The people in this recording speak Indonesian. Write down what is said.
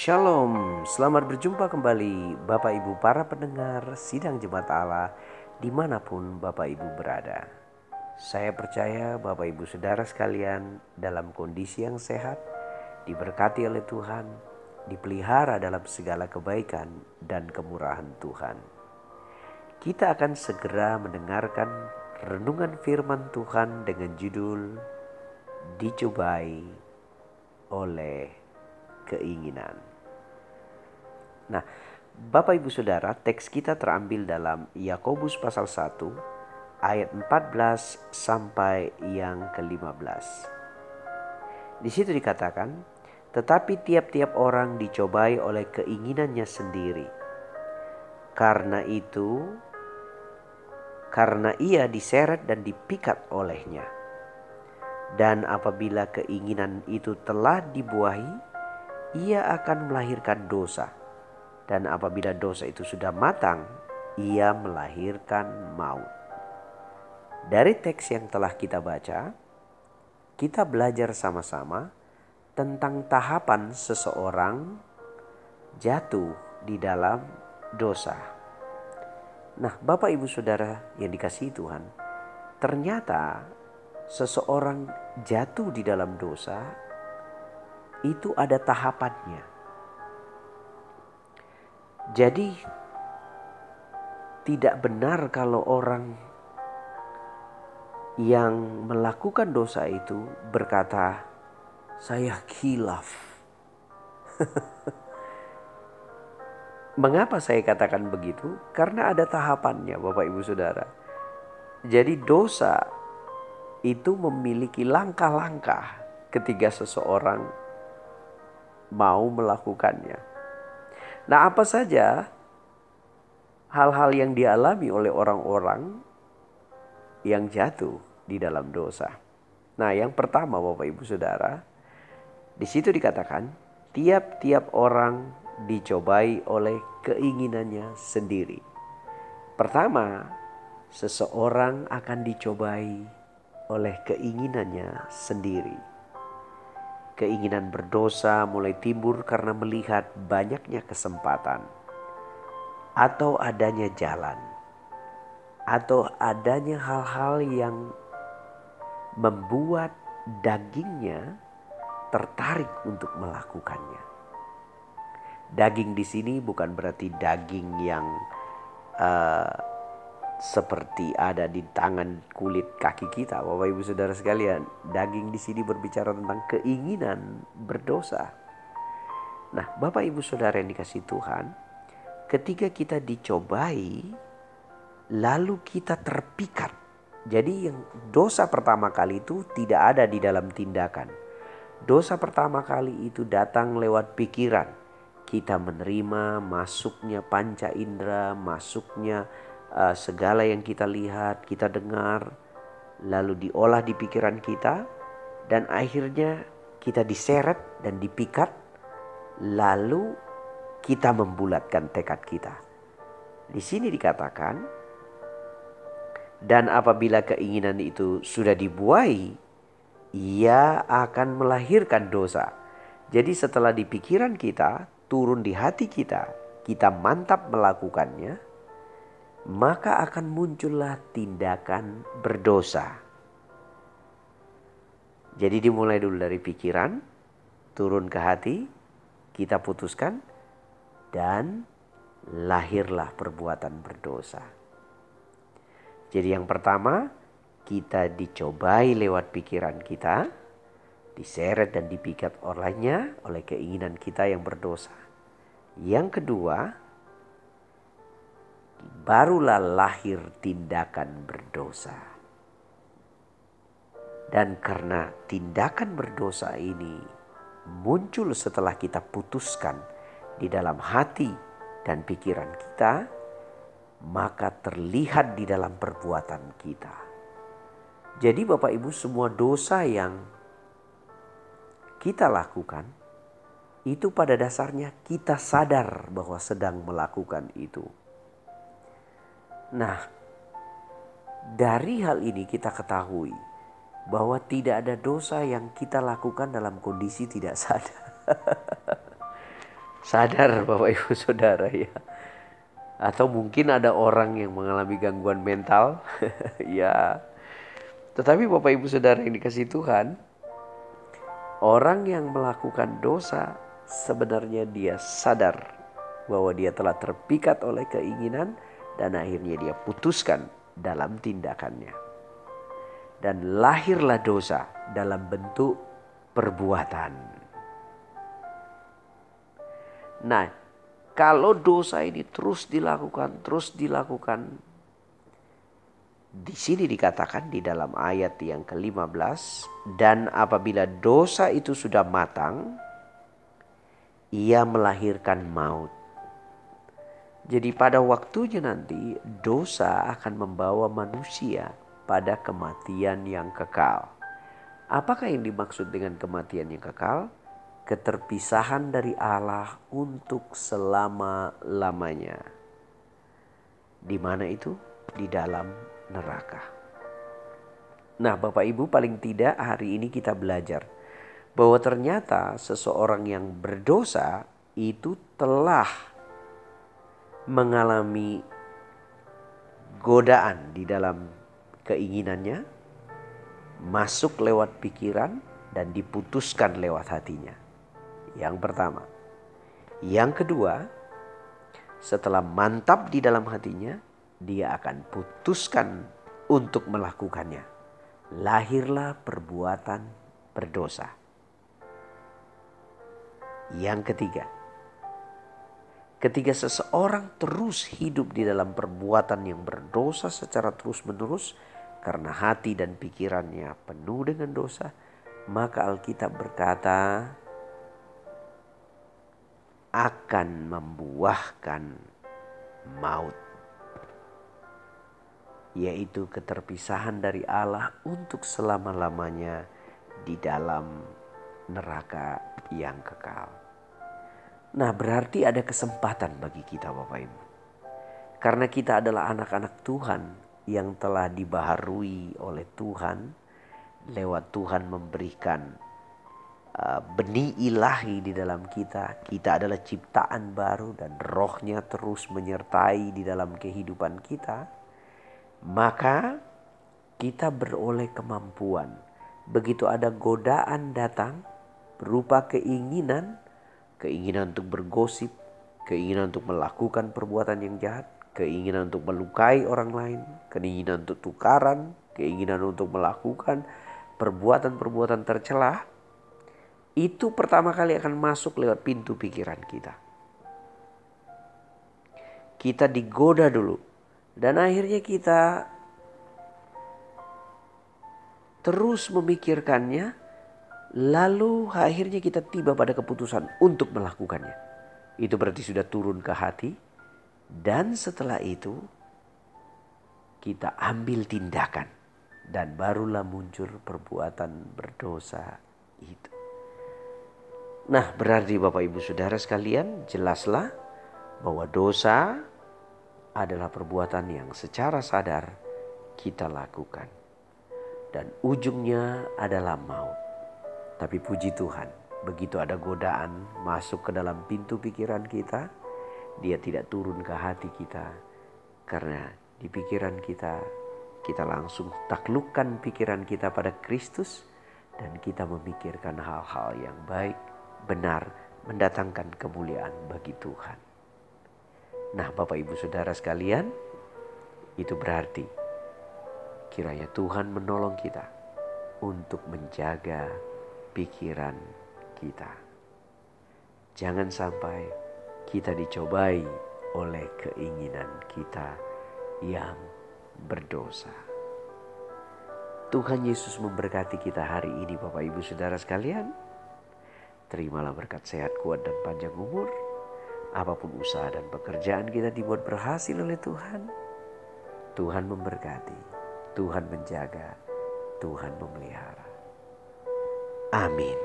Shalom, selamat berjumpa kembali Bapak Ibu para pendengar Sidang Jemaat Allah di mana pun Bapak Ibu berada. Saya percaya Bapak Ibu Saudara sekalian dalam kondisi yang sehat, diberkati oleh Tuhan, dipelihara dalam segala kebaikan dan kemurahan Tuhan. Kita akan segera mendengarkan renungan firman Tuhan dengan judul Dicobai oleh keinginan. Nah, Bapak Ibu Saudara, teks kita terambil dalam Yakobus pasal 1 ayat 14 sampai yang ke-15. Di situ dikatakan, tetapi tiap-tiap orang dicobai oleh keinginannya sendiri. Karena itu, karena ia diseret dan dipikat olehnya. Dan apabila keinginan itu telah dibuahi, ia akan melahirkan dosa. Dan apabila dosa itu sudah matang, ia melahirkan maut. Dari teks yang telah kita baca, kita belajar sama-sama tentang tahapan seseorang jatuh di dalam dosa. Nah, Bapak Ibu Saudara yang dikasihi Tuhan, ternyata seseorang jatuh di dalam dosa itu ada tahapannya. Jadi tidak benar kalau orang yang melakukan dosa itu berkata, "Saya khilaf." Mengapa saya katakan begitu? Karena ada tahapannya, Bapak Ibu Saudara. Jadi, dosa itu memiliki langkah-langkah ketika seseorang mau melakukannya. Nah, apa saja hal-hal yang dialami oleh orang-orang yang jatuh di dalam dosa? Nah, yang pertama, Bapak Ibu Saudara, di situ dikatakan tiap-tiap orang dicobai oleh keinginannya sendiri. Pertama, seseorang akan dicobai oleh keinginannya sendiri. Keinginan berdosa mulai timbul karena melihat banyaknya kesempatan, atau adanya jalan, atau adanya hal-hal yang membuat dagingnya tertarik untuk melakukannya. Daging di sini bukan berarti daging yang uh, seperti ada di tangan kulit kaki kita. Bapak Ibu Saudara sekalian, daging di sini berbicara tentang keinginan berdosa. Nah, Bapak Ibu Saudara yang dikasih Tuhan, ketika kita dicobai lalu kita terpikat. Jadi yang dosa pertama kali itu tidak ada di dalam tindakan. Dosa pertama kali itu datang lewat pikiran. Kita menerima masuknya panca indera, masuknya uh, segala yang kita lihat, kita dengar, lalu diolah di pikiran kita, dan akhirnya kita diseret dan dipikat, lalu kita membulatkan tekad kita. Di sini dikatakan, dan apabila keinginan itu sudah dibuai, ia akan melahirkan dosa. Jadi setelah di pikiran kita, turun di hati kita, kita mantap melakukannya, maka akan muncullah tindakan berdosa. Jadi dimulai dulu dari pikiran, turun ke hati, kita putuskan, dan lahirlah perbuatan berdosa. Jadi yang pertama, kita dicobai lewat pikiran kita, diseret dan dipikat olehnya oleh keinginan kita yang berdosa. Yang kedua, barulah lahir tindakan berdosa. Dan karena tindakan berdosa ini muncul setelah kita putuskan di dalam hati dan pikiran kita, maka terlihat di dalam perbuatan kita. Jadi, Bapak Ibu, semua dosa yang kita lakukan itu pada dasarnya kita sadar bahwa sedang melakukan itu Nah, dari hal ini kita ketahui bahwa tidak ada dosa yang kita lakukan dalam kondisi tidak sadar. sadar Bapak Ibu Saudara ya. Atau mungkin ada orang yang mengalami gangguan mental. ya. Tetapi Bapak Ibu Saudara yang dikasih Tuhan, orang yang melakukan dosa sebenarnya dia sadar bahwa dia telah terpikat oleh keinginan dan akhirnya dia putuskan dalam tindakannya. Dan lahirlah dosa dalam bentuk perbuatan. Nah, kalau dosa ini terus dilakukan, terus dilakukan, di sini dikatakan di dalam ayat yang ke-15, dan apabila dosa itu sudah matang, ia melahirkan maut. Jadi pada waktunya nanti dosa akan membawa manusia pada kematian yang kekal. Apakah yang dimaksud dengan kematian yang kekal? Keterpisahan dari Allah untuk selama-lamanya. Di mana itu? Di dalam neraka. Nah, Bapak Ibu, paling tidak hari ini kita belajar bahwa ternyata seseorang yang berdosa itu telah mengalami godaan di dalam keinginannya, masuk lewat pikiran dan diputuskan lewat hatinya. Yang pertama. Yang kedua, setelah mantap di dalam hatinya, dia akan putuskan untuk melakukannya. Lahirlah perbuatan berdosa. Yang ketiga, Ketika seseorang terus hidup di dalam perbuatan yang berdosa secara terus-menerus karena hati dan pikirannya penuh dengan dosa, maka Alkitab berkata akan membuahkan maut yaitu keterpisahan dari Allah untuk selama-lamanya di dalam neraka yang kekal. Nah berarti ada kesempatan bagi kita Bapak Ibu. Karena kita adalah anak-anak Tuhan yang telah dibaharui oleh Tuhan. Lewat Tuhan memberikan uh, benih ilahi di dalam kita. Kita adalah ciptaan baru dan rohnya terus menyertai di dalam kehidupan kita. Maka kita beroleh kemampuan. Begitu ada godaan datang berupa keinginan keinginan untuk bergosip, keinginan untuk melakukan perbuatan yang jahat, keinginan untuk melukai orang lain, keinginan untuk tukaran, keinginan untuk melakukan perbuatan-perbuatan tercelah, itu pertama kali akan masuk lewat pintu pikiran kita. Kita digoda dulu, dan akhirnya kita terus memikirkannya Lalu akhirnya kita tiba pada keputusan untuk melakukannya. Itu berarti sudah turun ke hati. Dan setelah itu kita ambil tindakan. Dan barulah muncul perbuatan berdosa itu. Nah berarti Bapak Ibu Saudara sekalian jelaslah bahwa dosa adalah perbuatan yang secara sadar kita lakukan. Dan ujungnya adalah maut. Tapi puji Tuhan, begitu ada godaan masuk ke dalam pintu pikiran kita, dia tidak turun ke hati kita. Karena di pikiran kita, kita langsung taklukkan pikiran kita pada Kristus dan kita memikirkan hal-hal yang baik, benar, mendatangkan kemuliaan bagi Tuhan. Nah, Bapak Ibu Saudara sekalian, itu berarti kiranya Tuhan menolong kita untuk menjaga pikiran kita. Jangan sampai kita dicobai oleh keinginan kita yang berdosa. Tuhan Yesus memberkati kita hari ini Bapak Ibu Saudara sekalian. Terimalah berkat sehat kuat dan panjang umur. Apa pun usaha dan pekerjaan kita dibuat berhasil oleh Tuhan. Tuhan memberkati, Tuhan menjaga, Tuhan memelihara. Amin.